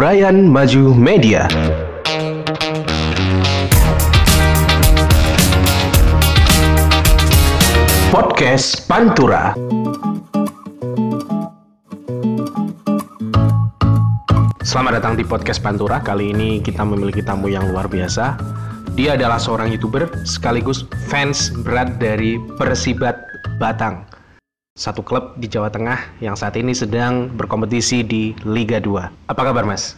Brian Maju Media. Podcast Pantura. Selamat datang di podcast Pantura. Kali ini kita memiliki tamu yang luar biasa. Dia adalah seorang YouTuber sekaligus fans berat dari Persibat Batang. Satu klub di Jawa Tengah yang saat ini sedang berkompetisi di Liga 2. Apa kabar, Mas?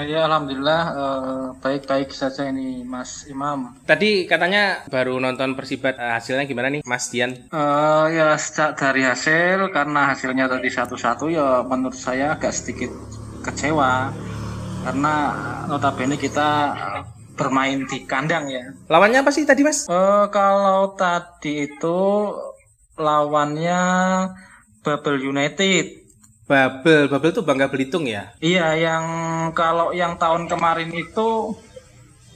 Ya alhamdulillah eh, baik-baik saja ini Mas Imam. Tadi katanya baru nonton Persibat eh, hasilnya gimana nih Mas Dian? Eh, ya sejak dari hasil karena hasilnya tadi satu-satu ya menurut saya agak sedikit kecewa karena notabene kita eh, bermain di kandang ya. Lawannya apa sih tadi Mas? Eh, kalau tadi itu lawannya Babel United. Babel, Babel tuh Bangga Belitung ya? Iya, yang kalau yang tahun kemarin itu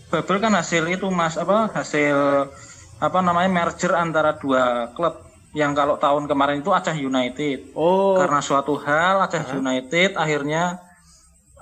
Babel kan hasil itu Mas apa hasil apa namanya merger antara dua klub. Yang kalau tahun kemarin itu Aceh United. Oh, Karena suatu hal Aceh United akhirnya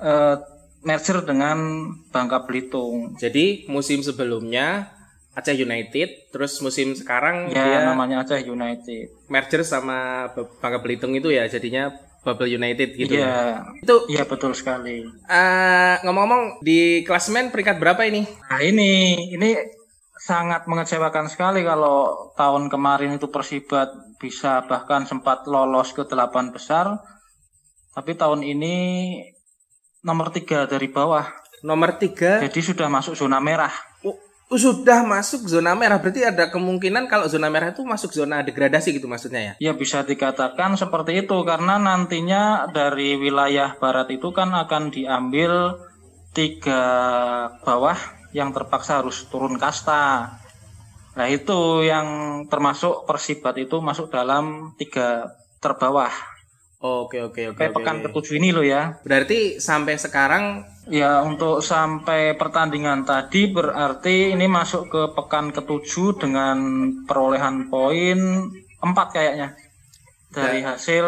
eh, merger dengan Bangka Belitung. jadi musim sebelumnya Aceh United, terus musim sekarang Ya dia namanya Aceh United. merger sama B- Bangga Belitung itu ya, jadinya Babel United gitu. ya. Iya, Itu iya betul sekali. eh, ngomong-ngomong di klasemen peringkat berapa ini? Nah ini ini sangat mengecewakan sekali kalau tahun kemarin itu Persibat bisa bahkan sempat lolos ke delapan besar, tapi tahun ini nomor tiga dari bawah, Nomor tiga jadi sudah masuk zona merah. Sudah masuk zona merah. Berarti ada kemungkinan kalau zona merah itu masuk zona degradasi gitu maksudnya ya? Ya bisa dikatakan seperti itu karena nantinya dari wilayah barat itu kan akan diambil tiga bawah yang terpaksa harus turun kasta. Nah itu yang termasuk Persibat itu masuk dalam tiga terbawah. Oke oke oke. pekan ketujuh ini loh ya. Berarti sampai sekarang Ya untuk sampai pertandingan tadi berarti ini masuk ke pekan ketujuh dengan perolehan poin empat kayaknya dari hasil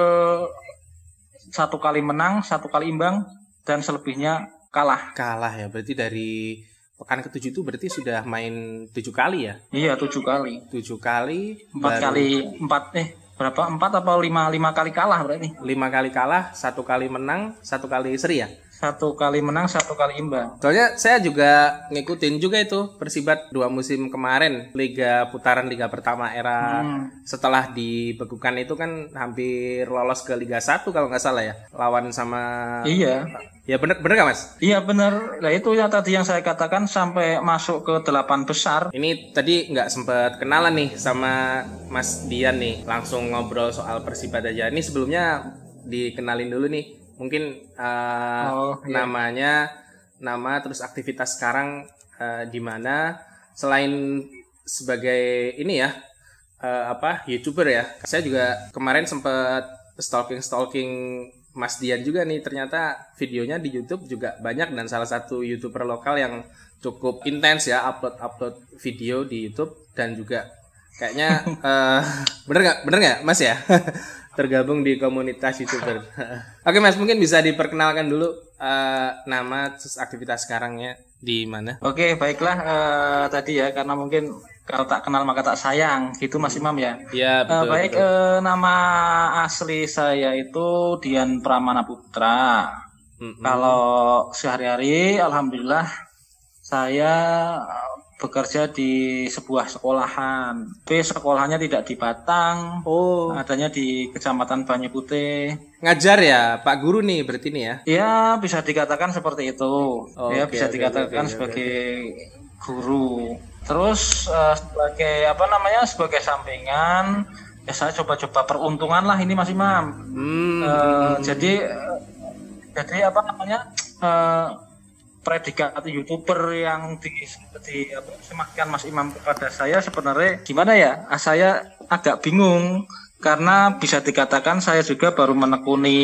satu kali menang, satu kali imbang dan selebihnya kalah. kalah ya. Berarti dari pekan ketujuh itu berarti sudah main tujuh kali ya? Iya tujuh kali, Tujuh kali. empat baru kali empat eh berapa empat apa lima lima kali kalah berarti Lima kali kalah, satu kali menang, satu kali seri ya? Satu kali menang satu kali imbang. Soalnya saya juga ngikutin juga itu Persibat dua musim kemarin Liga putaran Liga pertama era Hmm. setelah dibekukan itu kan hampir lolos ke Liga 1 kalau nggak salah ya lawan sama Iya. ya bener bener nggak mas? Iya benar. Nah itu ya tadi yang saya katakan sampai masuk ke delapan besar. Ini tadi nggak sempet kenalan nih sama Mas Dian nih langsung ngobrol soal Persibat aja. Ini sebelumnya dikenalin dulu nih mungkin eh, Oh, iya. namanya nama terus aktivitas sekarang eh, di mana? Selain sebagai ini ya eh, apa youtuber ya. Saya juga kemarin sempet stalking stalking Mas Dian juga nih. Ternyata videonya di YouTube juga banyak dan salah satu youtuber lokal yang cukup intens ya upload upload video di YouTube dan juga kayaknya eh, bener nggak? Bener nggak Mas ya tergabung di komunitas youtuber. Oke Mas mungkin bisa diperkenalkan dulu eh, nama terus aktivitas sekarangnya di mana? Oke baiklah eh, tadi ya karena mungkin kalau tak kenal maka tak sayang gitu Mas Imam ya. Ya Eh, betul. baik betul. eh, nama asli saya itu Dian Pramana Putra. Mm-mm. Kalau sehari-hari alhamdulillah saya bekerja di sebuah sekolahan. Tapi sekolahnya tidak di Batang, Oh adanya di Kecamatan Banyu Putih. ngajar ya Pak Guru nih berarti nih ya? Ya bisa dikatakan seperti itu. Oh, ya oke, bisa oke, dikatakan oke, sebagai guru. Terus eh, sebagai apa namanya sebagai sampingan ya saya coba-coba peruntungan lah ini Mas Imam. Hmm. Eh, Jadi eh, jadi apa namanya eh, predikat youtuber yang di, di apa, sematkan Mas Imam kepada saya sebenarnya gimana ya? Ah, Saya agak bingung karena bisa dikatakan saya juga baru menekuni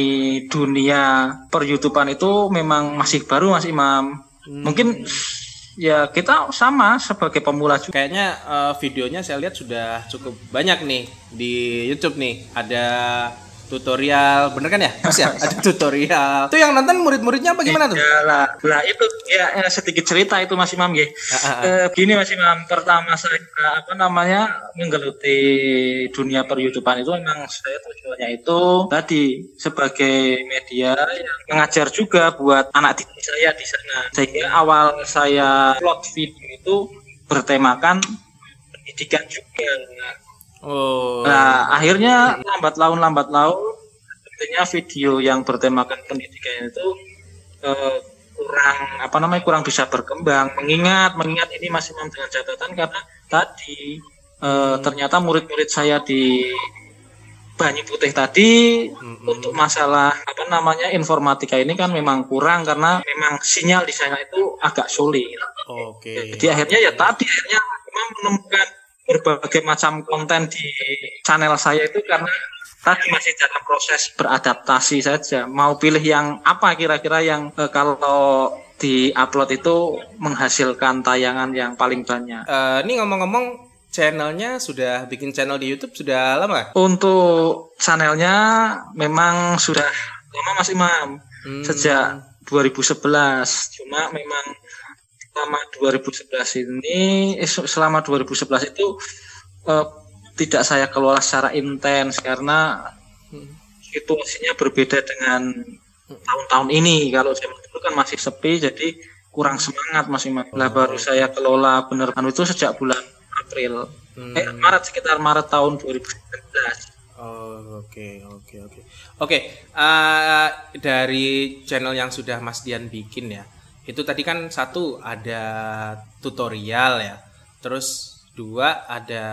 dunia per YouTubean itu memang masih baru Mas Imam. Mungkin ya kita sama sebagai pemula juga. Kayaknya eh, videonya saya lihat sudah cukup banyak nih di YouTube nih. Ada tutorial bener kan ya mas ya ada tutorial itu yang nonton murid-muridnya apa gimana tuh Ya lah, lah itu ya eh, sedikit cerita itu Mas Imam ya. Eh, gini Mas Imam, pertama saya apa namanya menggeluti dunia per YouTubean itu memang saya tujuannya itu tadi sebagai media yang mengajar juga buat anak didik saya di sana. Sehingga awal saya upload video itu bertemakan pendidikan juga. Oh Nah, akhirnya lambat laun lambat laun tentunya video yang bertemakan pendidikan itu eh, kurang apa namanya kurang bisa berkembang. Mengingat mengingat ini masih Imam dengan catatan karena tadi eh, ternyata murid-murid saya di Banyu Putih tadi untuk masalah apa namanya informatika ini kan memang kurang karena memang sinyal di sana itu agak sulit. oke Jadi akhirnya ya tadi akhirnya memang menemukan berbagai macam konten di channel saya itu karena tadi masih dalam proses beradaptasi saja. Mau pilih yang apa kira-kira yang eh, kalau di upload itu menghasilkan tayangan yang paling banyak. Eh, ini ngomong-ngomong channelnya sudah bikin channel di YouTube sudah lama Untuk channelnya memang sudah lama Mas Imam Hmm. sejak 2011. Cuma memang selama 2011 ini eh, selama 2011 itu eh, tidak saya kelola secara intens karena situasinya berbeda dengan tahun-tahun ini. Kalau zaman dulu kan masih sepi jadi kurang semangat Mas Imam. Lah baru saya kelola bener anu itu sejak bulan April. Eh Maret sekitar Maret tahun 2019. Oh, oke, oke, oke. Oke, eh, dari channel yang sudah Mas Dian bikin ya, itu tadi kan satu ada tutorial ya, terus dua ada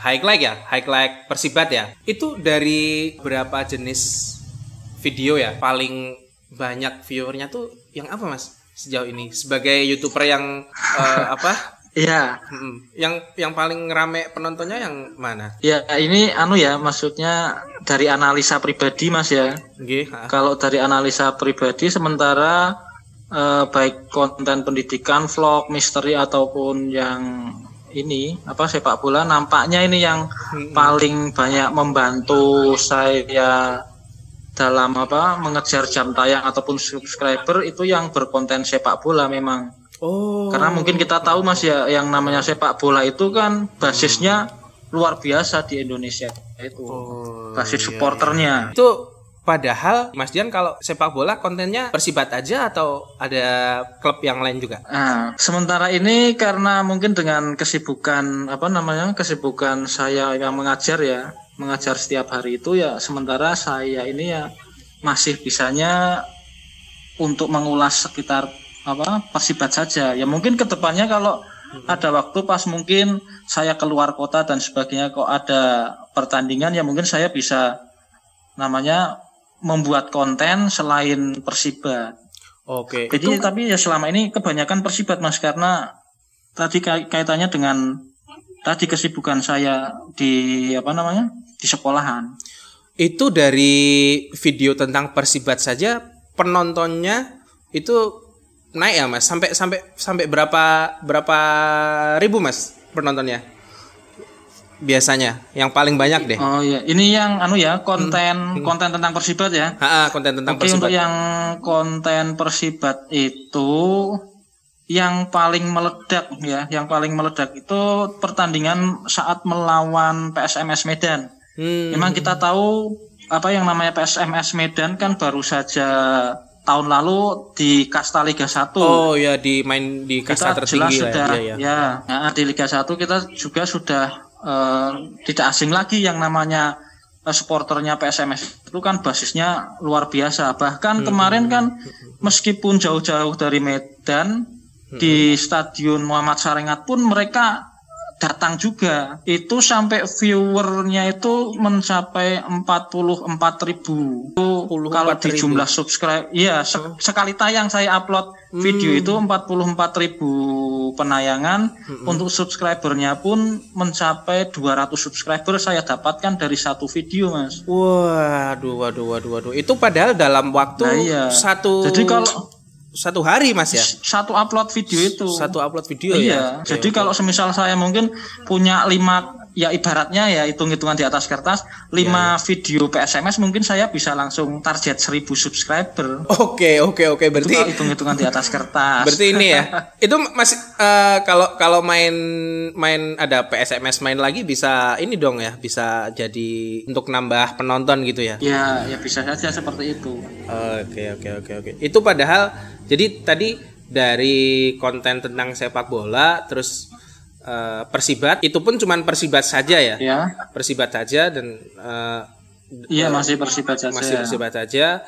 highlight ya, highlight persibat ya. Itu dari berapa jenis video ya? Paling banyak viewernya tuh yang apa Mas sejauh ini sebagai youtuber yang eh, apa? Iya, yang yang paling rame penontonnya yang mana? ya ini anu ya maksudnya dari analisa pribadi Mas ya. Ah. Kalau dari analisa pribadi sementara eh, baik konten pendidikan, vlog, misteri ataupun yang ini apa sepak bola nampaknya ini yang paling banyak membantu saya dalam apa mengejar jam tayang ataupun subscriber itu yang berkonten sepak bola memang. Oh. Karena mungkin kita tahu Mas ya yang namanya sepak bola itu kan basisnya luar biasa di Indonesia itu. Oh, Basis iya, supporternya. Itu padahal Mas Dian kalau sepak bola kontennya Persibat aja atau ada klub yang lain juga? Nah, sementara ini karena mungkin dengan kesibukan apa namanya kesibukan saya yang mengajar ya, mengajar setiap hari itu ya sementara saya ini ya masih bisanya untuk mengulas sekitar apa persibat saja. Ya mungkin ke depannya kalau ada waktu pas mungkin saya keluar kota dan sebagainya kok ada pertandingan ya mungkin saya bisa namanya membuat konten selain persibat. Oke. Jadi tapi ya selama ini kebanyakan persibat mas karena tadi kait- kaitannya dengan tadi kesibukan saya di apa namanya di sekolahan. Itu dari video tentang Persibat saja penontonnya itu naik ya Mas sampai sampai sampai berapa berapa ribu Mas penontonnya? Biasanya yang paling banyak deh. Oh iya, ini yang anu ya konten konten tentang persibat ya. Ha, konten tentang Oke untuk Persibat. yang konten persibat itu yang paling meledak ya, yang paling meledak itu pertandingan saat melawan PSMS Medan. Hmm. Memang kita tahu apa yang namanya PSMS Medan kan baru saja tahun lalu di kasta Liga 1. Oh ya di main di kasta kita jelas tertinggi sudah ya. Iya, iya. ya, nah, di Liga 1 kita juga sudah eh, tidak asing lagi yang namanya eh, supporternya PSMS itu kan basisnya luar biasa. Bahkan kemarin kan meskipun jauh-jauh dari Medan di Stadion Muhammad Sarengat pun mereka datang juga. Itu sampai viewernya itu mencapai 44 ribu. Itu kalau di 44.000. jumlah subscribe, iya se- sekali tayang saya upload video itu 44 ribu penayangan. Untuk subscribernya pun mencapai 200 subscriber saya dapatkan dari satu video, mas. Waduh, waduh, waduh, waduh. Itu padahal dalam waktu Nah, iya. satu Jadi kalau satu hari mas ya, satu upload video itu. Satu upload video iya. ya. jadi kalau semisal saya mungkin punya lima ya ibaratnya ya hitung-hitungan di atas kertas 5 video PSMS mungkin saya bisa langsung target 1000 subscriber. Oke, oke, oke. Berarti hitung-hitungan di atas kertas. berarti ini ya. Itu masih eh, kalau kalau main main ada PSMS main lagi bisa ini dong ya, bisa jadi untuk nambah penonton gitu ya. Ya, ya bisa saja seperti itu. Oke oke oke oke. Itu padahal jadi tadi dari konten tentang sepak bola terus eh, Persibat itu pun cuman Persibat saja ya. Ya. Persibat saja dan eh, Iya, masih Persibat saja. masih Persibat saja.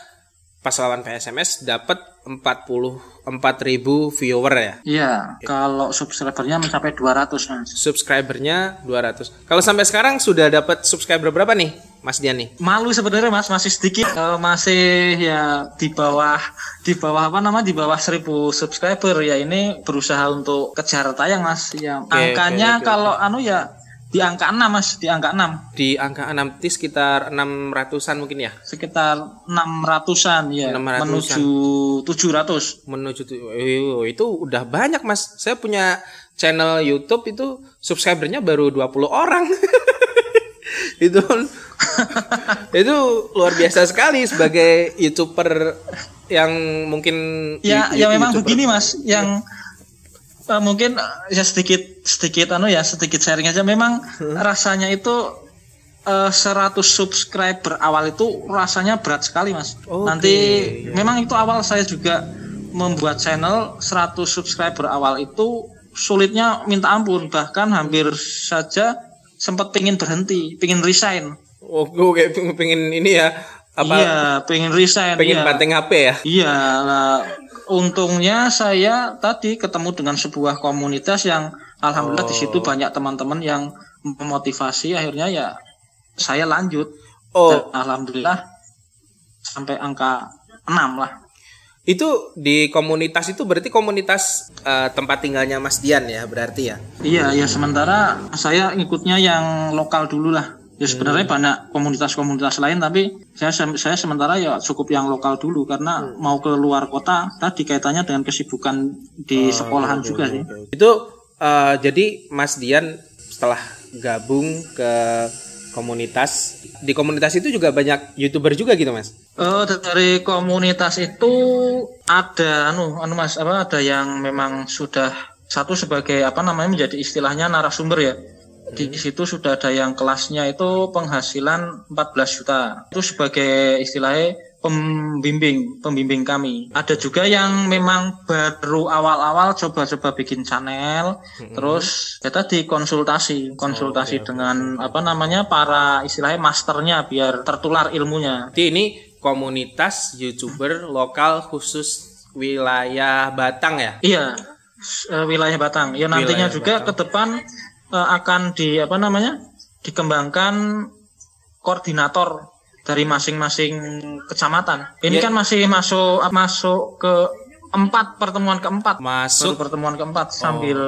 Pas lawan PSMS dapat 44.000 viewer ya. Iya, kalau subscribernya mencapai 200 Mas. Subscribernya 200. Kalau sampai sekarang sudah dapat subscriber berapa nih, Mas Dian nih? Malu sebenarnya Mas, masih sedikit Eh, masih ya di bawah di bawah apa nama di bawah 1000 subscriber ya ini berusaha untuk kejar tayang Mas. Ya, angkanya oke, oke, kalau anu ya di angka 6 Mas, di angka 6. Di angka 6 T sekitar 600-an mungkin ya. Sekitar 600-an ya 600-an. menuju 700. Menuju oh, itu udah banyak, Mas. Saya punya channel YouTube itu subscribernya baru 20 orang. itu itu luar biasa sekali sebagai youtuber yang mungkin Ya, ya memang YouTuber. begini Mas, yang eh, mungkin eh, ya sedikit sedikit anu ya sedikit sharing aja. Memang rasanya itu eh, 100 subscriber awal itu rasanya berat sekali Mas. Oke, Nanti ya. memang itu awal saya juga membuat channel 100 subscriber awal itu sulitnya minta ampun bahkan hampir saja sempat pingin berhenti, pingin resign. Oh, gue kayak pengen ini ya apa iya, pengen resign. pengen iya. banting HP ya? Iya, lah, untungnya saya tadi ketemu dengan sebuah komunitas yang alhamdulillah di situ banyak teman-teman yang memotivasi akhirnya ya saya lanjut. Oh, Dan alhamdulillah sampai angka 6 lah. itu di komunitas itu berarti komunitas eh, tempat tinggalnya Mas Dian ya berarti ya? Iya, ya sementara saya ikutnya yang lokal dulu lah. Ya sebenarnya banyak komunitas-komunitas lain tapi saya saya sementara ya cukup yang lokal dulu karena mau ke luar kota tadi kaitannya dengan kesibukan di sekolahan juga sih. Itu eh, jadi Mas Dian setelah gabung ke komunitas di komunitas itu juga banyak youtuber juga gitu Mas? Eh dari komunitas itu ada anu anu Mas apa ada yang memang sudah satu sebagai apa namanya menjadi istilahnya narasumber ya. Di situ sudah ada yang kelasnya itu penghasilan 14 juta. Itu sebagai istilahnya pembimbing, pembimbing kami. Ada juga yang memang baru awal-awal coba-coba bikin channel, terus ya tadi konsultasi, konsultasi dengan apa namanya para istilahnya masternya biar tertular ilmunya. Jadi ini komunitas youtuber lokal khusus wilayah Batang ya? Iya, eh, wilayah Batang. Ya nantinya Wilayah juga ke depan eh, akan di apa namanya? dikembangkan koordinator dari masing-masing kecamatan. Ini Ya. kan masih masuk masuk ke empat pertemuan keempat. Baru Masuk pertemuan keempat sambil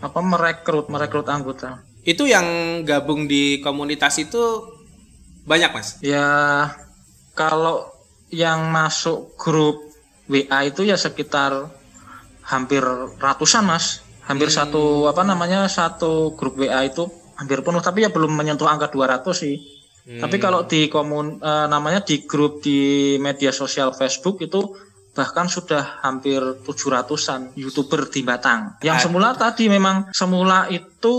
apa merekrut merekrut anggota. itu yang gabung di komunitas itu banyak Mas? Ya kalau yang masuk grup WA itu ya sekitar hampir ratusan mas, hampir satu apa namanya satu grup WA itu hampir penuh tapi ya belum menyentuh angka 200 sih. Tapi kalau di komun eh, namanya di grup di media sosial Facebook itu bahkan sudah hampir 700-an YouTuber di Batang. Yang semula tadi memang semula itu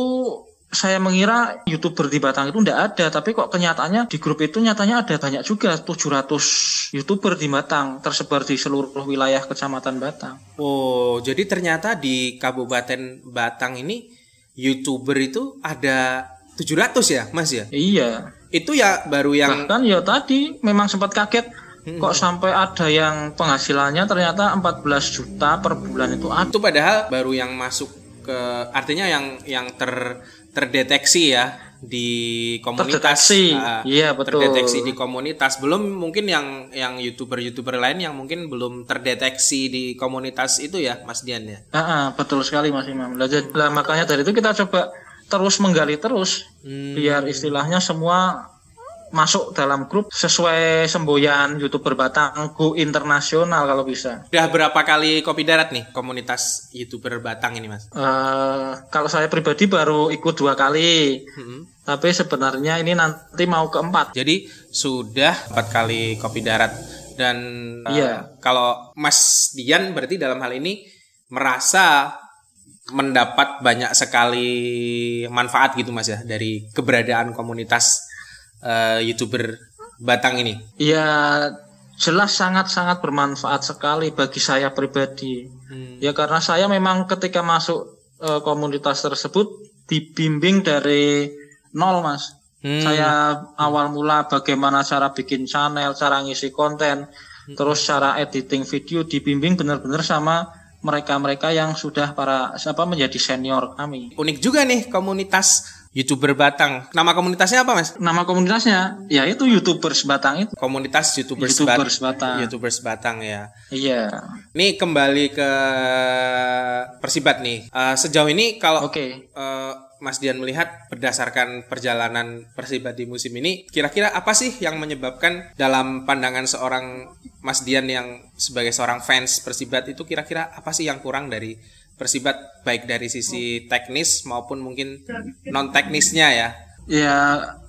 saya mengira youtuber di Batang itu tidak ada, tapi kok kenyataannya di grup itu nyatanya ada banyak juga 700 youtuber di Batang tersebar di seluruh wilayah kecamatan Batang. Oh, jadi ternyata di Kabupaten Batang ini youtuber itu ada 700 ya, Mas ya? Iya, Itu ya baru yang bahkan ya tadi memang sempat kaget kok sampai ada yang penghasilannya ternyata 14 juta per bulan itu ada. itu padahal baru yang masuk ke artinya yang yang ter terdeteksi ya di komunitas Terdeteksi. Ah, Iya, betul. terdeteksi di komunitas belum mungkin yang yang youtuber youtuber lain yang mungkin belum terdeteksi di komunitas itu ya Mas Dian ya Ah, ah, betul sekali Mas Imam. Lah, makanya dari itu kita coba terus menggali terus Hmm. biar istilahnya semua masuk dalam grup sesuai semboyan youtuber Batang go internasional kalau bisa. Udah berapa kali kopi darat nih komunitas youtuber Batang ini mas? Uh, kalau saya pribadi baru ikut dua kali, Hmm. tapi sebenarnya ini nanti mau keempat. Jadi sudah empat kali kopi darat dan uh, kalau Mas Dian berarti dalam hal ini merasa mendapat banyak sekali manfaat gitu Mas ya dari keberadaan komunitas uh, youtuber Batang ini. Ya jelas sangat-sangat bermanfaat sekali bagi saya pribadi. Hmm. Ya karena saya memang ketika masuk eh, komunitas tersebut dibimbing dari nol mas. Hmm. Saya awal mula bagaimana cara bikin channel, cara ngisi konten, Hmm. terus cara editing video dibimbing benar-benar sama mereka-mereka yang sudah para apa menjadi senior kami. Unik juga nih komunitas youtuber Batang. Nama komunitasnya apa Mas? Nama komunitasnya ya itu YouTubers Batang itu. Komunitas YouTubers, YouTubers Bat- Batang. YouTubers Batang ya. Iya. Ini kembali ke Persibat nih. Eh, sejauh ini kalau Oke. eh, Mas Dian melihat berdasarkan perjalanan Persibat di musim ini, kira-kira apa sih yang menyebabkan dalam pandangan seorang Mas Dian yang sebagai seorang fans Persibat itu kira-kira apa sih yang kurang dari Persibat baik dari sisi teknis maupun mungkin non teknisnya ya? Ya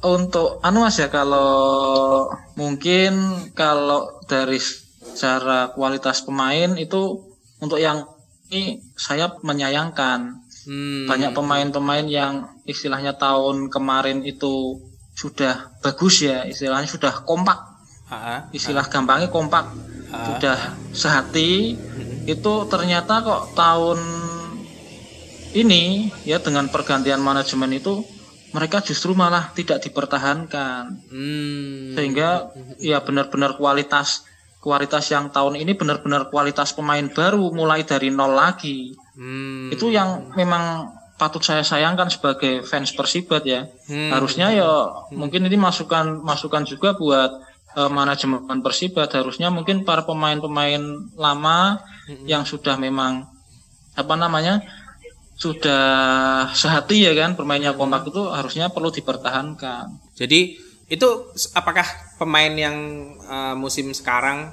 untuk anu mas ya kalau mungkin kalau dari secara kualitas pemain itu untuk yang ini saya menyayangkan. Hmm, banyak pemain-pemain yang istilahnya tahun kemarin itu sudah bagus ya istilahnya sudah kompak. Ah, ah, istilah gampangnya kompak. Ah, sudah sehati itu ternyata kok tahun ini ya dengan pergantian manajemen itu mereka justru malah tidak dipertahankan. Hmm, sehingga ya benar-benar kualitas kualitas yang tahun ini benar-benar kualitas pemain baru mulai dari nol lagi. Hmm, itu yang memang patut saya sayangkan sebagai fans Persibat ya. Hmm, harusnya ya mungkin ini masukan masukan juga buat eh, manajemen Persibat harusnya mungkin para pemain-pemain lama yang sudah memang apa namanya sudah sehati ya kan bermainnya kompak itu harusnya perlu dipertahankan Jadi itu apakah pemain yang uh, musim sekarang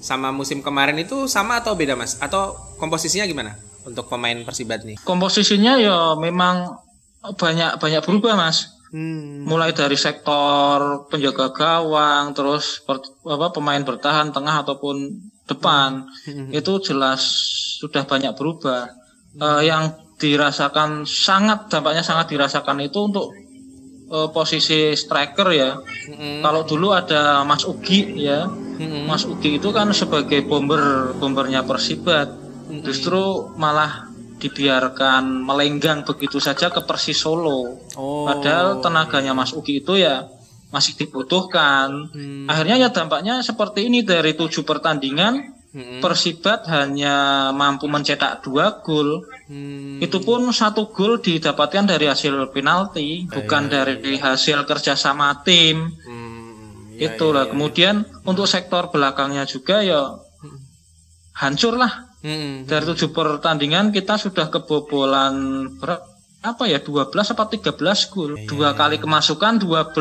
sama musim kemarin itu sama atau beda mas? Atau komposisinya gimana untuk pemain Persibat nih? komposisinya ya memang banyak banyak berubah mas Hmm. mulai dari sektor penjaga gawang terus per- apa pemain bertahan tengah ataupun depan. Itu jelas sudah banyak berubah. Eh, yang dirasakan sangat dampaknya sangat dirasakan itu untuk eh, posisi striker ya. Mm-mm. kalau dulu ada Mas Ugi ya. Mm-mm. Mas Ugi itu kan sebagai bomber bombernya Persibat. Justru malah dibiarkan melenggang begitu saja ke Persis Solo Oh. Padahal tenaganya Mas Ugi itu ya masih dibutuhkan. Hmm. Akhirnya ya dampaknya seperti ini dari tujuh pertandingan Mm-mm. Persibat hanya mampu mencetak dua gol. Hmm. Itu pun satu gol didapatkan dari hasil penalti, bukan dari hasil kerjasama tim. Hmm. Ya, Itulah. ya, ya. Kemudian untuk sektor belakangnya juga ya hancur lah. Mm-mm. Dari tujuh pertandingan kita sudah kebobolan berapa ya 12 apa 13 gol. Dua kali kemasukan 12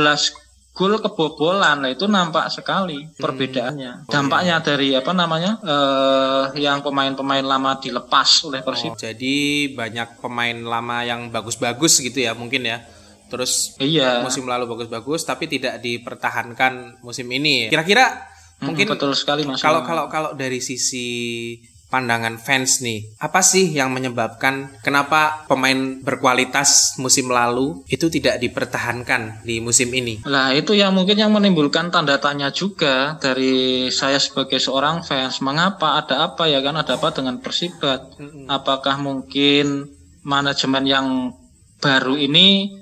gol kebobolan. Nah, itu nampak sekali perbedaannya. Dampaknya dari apa namanya? eh yang pemain-pemain lama dilepas oleh Persib. Oh, jadi banyak pemain lama yang bagus-bagus gitu ya mungkin ya. Terus Iya. musim lalu bagus-bagus tapi tidak dipertahankan musim ini. Kira-kira Mm, mungkin betul sekali Mas. Kalau kalau kalau dari sisi pandangan fans nih, apa sih yang menyebabkan kenapa pemain berkualitas musim lalu itu tidak dipertahankan di musim ini? Lah itu yang mungkin yang menimbulkan tanda tanya juga dari saya sebagai seorang fans. Mengapa ada apa ya kan ada apa dengan Persibat? Apakah mungkin manajemen yang baru ini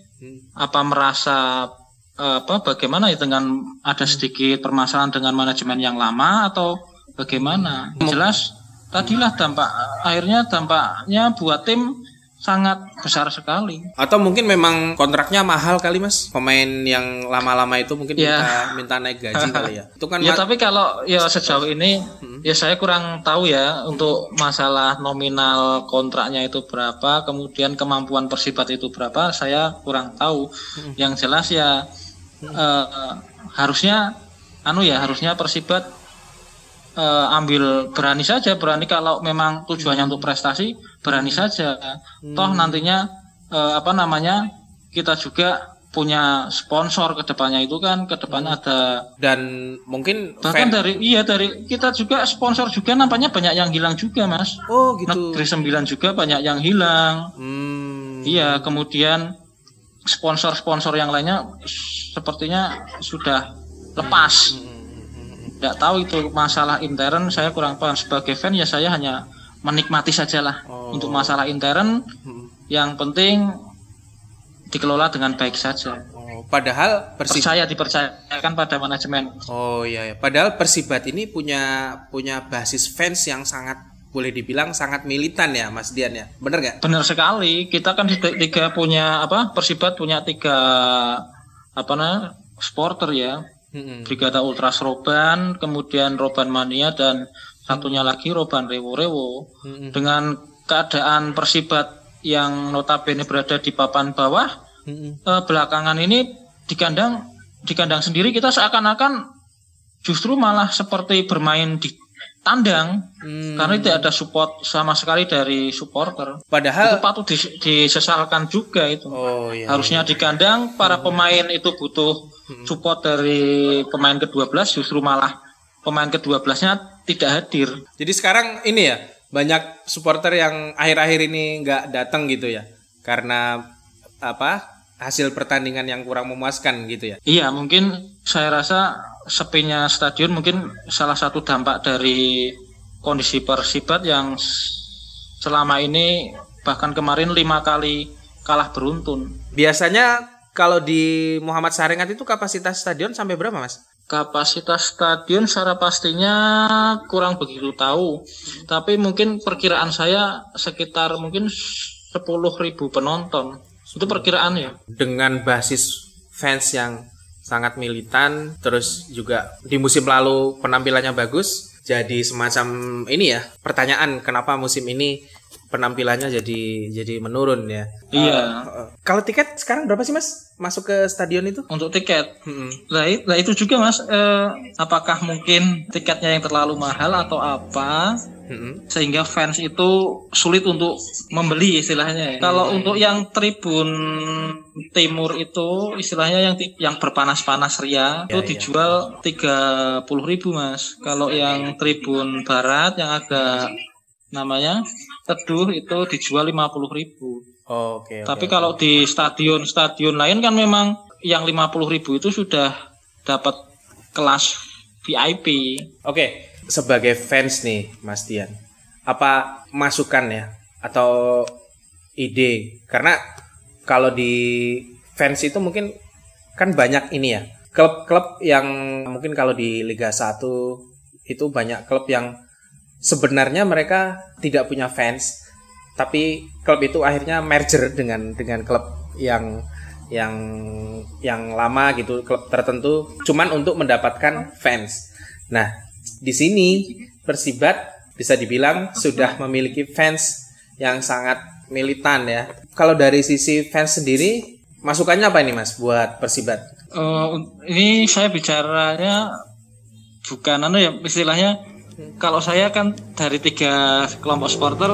apa merasa eh, apa bagaimana ya dengan ada sedikit permasalahan dengan manajemen yang lama atau bagaimana? Jelas tadilah dampak akhirnya dampaknya buat tim sangat besar sekali. Atau mungkin memang kontraknya mahal kali mas? Pemain yang lama-lama itu mungkin Ya. minta minta naik gaji kali ya? Itu kan Ya tapi kalau ya sejauh ini ya saya kurang tahu ya untuk masalah nominal kontraknya itu berapa, kemudian kemampuan Persibat itu berapa, saya kurang tahu. Yang jelas ya eh, harusnya anu ya harusnya Persibat eh, ambil berani saja berani kalau memang tujuannya untuk prestasi berani saja. Toh nantinya eh, apa namanya kita juga punya sponsor ke depannya itu kan ke depannya ada Dan mungkin bahkan fan- dari iya dari kita juga sponsor juga nampaknya banyak yang hilang juga mas. Oh gitu. negeri sembilan juga banyak yang hilang. Hmm. iya kemudian sponsor-sponsor yang lainnya sepertinya sudah lepas tidak tahu itu masalah intern saya kurang paham sebagai fan ya saya hanya menikmati sajalah Oh. untuk masalah intern Hmm. yang penting dikelola dengan baik saja Oh, padahal Persib percaya dipercayakan pada manajemen Oh iya ya. Padahal Persibat ini punya punya basis fans yang sangat boleh dibilang sangat militan ya Mas Dian ya. Bener nggak? benar sekali kita kan tiga punya apa Persibat punya tiga apa namanya supporter ya Mm-mm. Brigada Ultras Roban kemudian Roban Mania dan satunya lagi Roban Rewo Rewo Mm-mm. dengan keadaan Persibat yang notabene berada di papan bawah eh, belakangan ini di kandang di kandang sendiri kita seakan-akan justru malah seperti bermain di tandang Hmm. karena tidak ada support sama sekali dari supporter itu Padahal patut dis- disesalkan juga itu Oh iya. harusnya di kandang para pemain itu butuh support dari pemain ke-12 justru malah pemain ke-12-nya tidak hadir Jadi sekarang ini ya banyak supporter yang akhir-akhir ini nggak datang gitu ya karena apa hasil pertandingan yang kurang memuaskan gitu ya. Iya, mungkin saya rasa sepinya stadion mungkin salah satu dampak dari kondisi Persibat yang selama ini bahkan kemarin lima kali kalah beruntun. Biasanya kalau di Muhammad Sarengat itu kapasitas stadion sampai berapa mas? Kapasitas stadion secara pastinya kurang begitu tahu, tapi mungkin perkiraan saya sekitar mungkin 10.000 penonton. Itu perkiraan ya. dengan basis fans yang sangat militan terus juga di musim lalu penampilannya bagus jadi semacam ini ya pertanyaan kenapa musim ini penampilannya jadi jadi menurun ya? Iya. Eh, kalau tiket sekarang berapa sih mas? Masuk ke stadion itu? Untuk tiket? I- nah itu juga mas, eh, apakah mungkin tiketnya yang terlalu mahal atau apa Sehingga fans itu sulit untuk membeli istilahnya. ya. Kalau untuk yang tribun timur itu istilahnya yang yang berpanas-panas ria itu ya. dijual 30.000 ribu mas. Kalau yang tribun barat yang agak namanya teduh itu dijual 50.000 ribu. Oh, oke oke, Tapi oke. kalau di stadion-stadion lain kan memang yang 50.000 ribu itu sudah dapat kelas VIP. Oke, sebagai fans nih, Mas Dian, apa masukan ya atau ide? Karena kalau di fans itu mungkin kan banyak ini ya, klub-klub yang mungkin kalau di Liga 1 itu banyak klub yang sebenarnya mereka tidak punya fans, tapi klub itu akhirnya merger dengan dengan klub yang yang yang lama gitu klub tertentu cuman untuk mendapatkan fans. Nah, di sini Persibat bisa dibilang sudah memiliki fans yang sangat militan ya. Kalau dari sisi fans sendiri, masukannya apa ini Mas buat Persibat? Eh, ini saya bicaranya bukan anu ya istilahnya kalau saya kan dari tiga kelompok supporter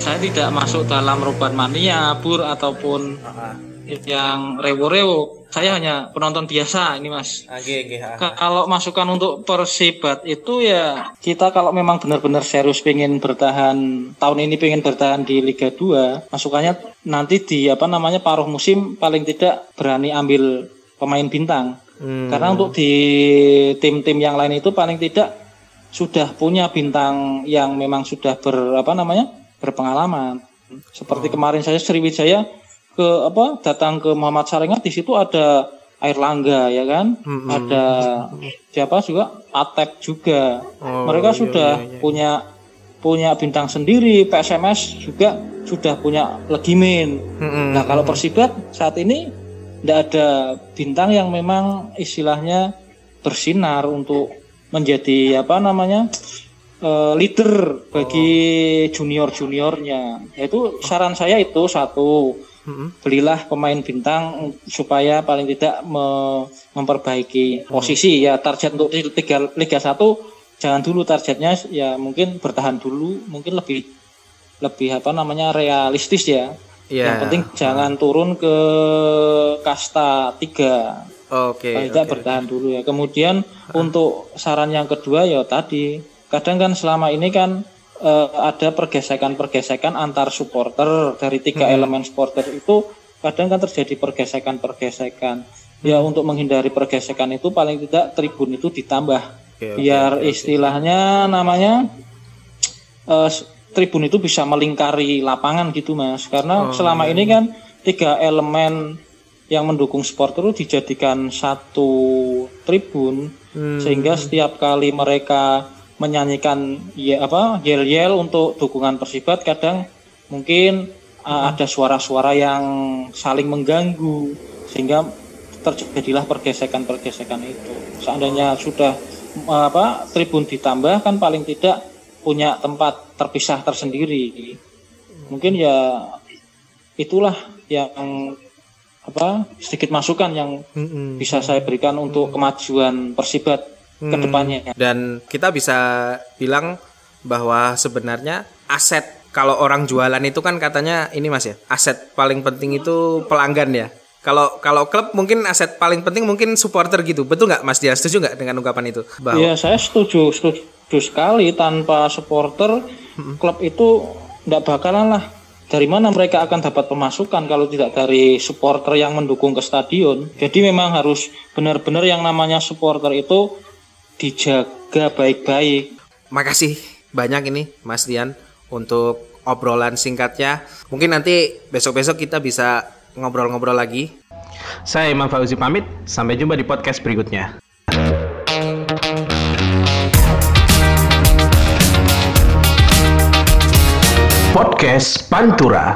saya tidak masuk dalam roban mania pur ataupun yang rewo-rewo saya hanya penonton biasa ini mas Oke, oke. Ka- kalau masukan untuk Persibat itu ya kita kalau memang benar-benar serius pengen bertahan tahun ini pengen bertahan di Liga 2 masukannya nanti di apa namanya paruh musim paling tidak berani ambil pemain bintang Hmm. karena untuk di tim-tim yang lain itu paling tidak sudah punya bintang yang memang sudah ber apa namanya berpengalaman seperti kemarin saya Sriwijaya ke apa datang ke Muhammad Sarengat di situ ada Air Langga ya kan? Mm-mm. ada siapa juga? Atep juga. Oh, mereka iya, sudah iya, iya. punya punya bintang sendiri. PSMS juga sudah punya Legimin. Mm-mm. nah kalau Persibat saat ini tidak ada bintang yang memang istilahnya bersinar untuk menjadi apa namanya eh, leader bagi junior juniornya yaitu saran saya itu satu belilah pemain bintang supaya paling tidak me- memperbaiki posisi ya target untuk Liga Liga 1 jangan dulu targetnya ya mungkin bertahan dulu mungkin lebih lebih apa namanya realistis ya Iya. yang penting jangan turun ke kasta 3 Oke. paling tidak oke. bertahan dulu ya. Kemudian untuk saran yang kedua ya tadi, kadang kan selama ini kan eh, ada pergesekan-pergesekan antar supporter dari tiga Hmm. elemen supporter itu kadang kan terjadi pergesekan-pergesekan. Ya Hmm. untuk menghindari pergesekan itu paling tidak tribun itu ditambah oke, biar oke. istilahnya namanya eh, s- tribun itu bisa melingkari lapangan gitu mas karena Oh, selama iya, ini kan tiga elemen yang mendukung supporter itu dijadikan satu tribun Hmm. sehingga setiap kali mereka menyanyikan ya apa yel-yel untuk dukungan Persibat kadang mungkin uh, ada suara-suara yang saling mengganggu sehingga terjadilah pergesekan-pergesekan itu. Seandainya sudah uh, apa tribun ditambah kan paling tidak punya tempat terpisah tersendiri. Mungkin ya itulah yang apa sedikit masukan yang Mm-mm. bisa saya berikan untuk kemajuan Persibat ke depannya. Dan kita bisa bilang bahwa sebenarnya aset kalau orang jualan itu kan katanya ini Mas ya, aset paling penting itu pelanggan ya. Kalau kalau klub mungkin aset paling penting mungkin supporter gitu. Betul nggak Mas Dia? Setuju nggak dengan ungkapan itu? Bahwa Ya saya setuju, setuju sekali tanpa supporter klub itu tidak bakalan lah. Dari mana mereka akan dapat pemasukan kalau tidak dari supporter yang mendukung ke stadion? Jadi memang harus benar-benar yang namanya supporter itu dijaga baik-baik. makasih banyak ini Mas Dian untuk obrolan singkatnya. Mungkin nanti besok-besok kita bisa ngobrol-ngobrol lagi. Saya Imam Fauzi pamit, sampai jumpa di podcast berikutnya. Podcast Pantura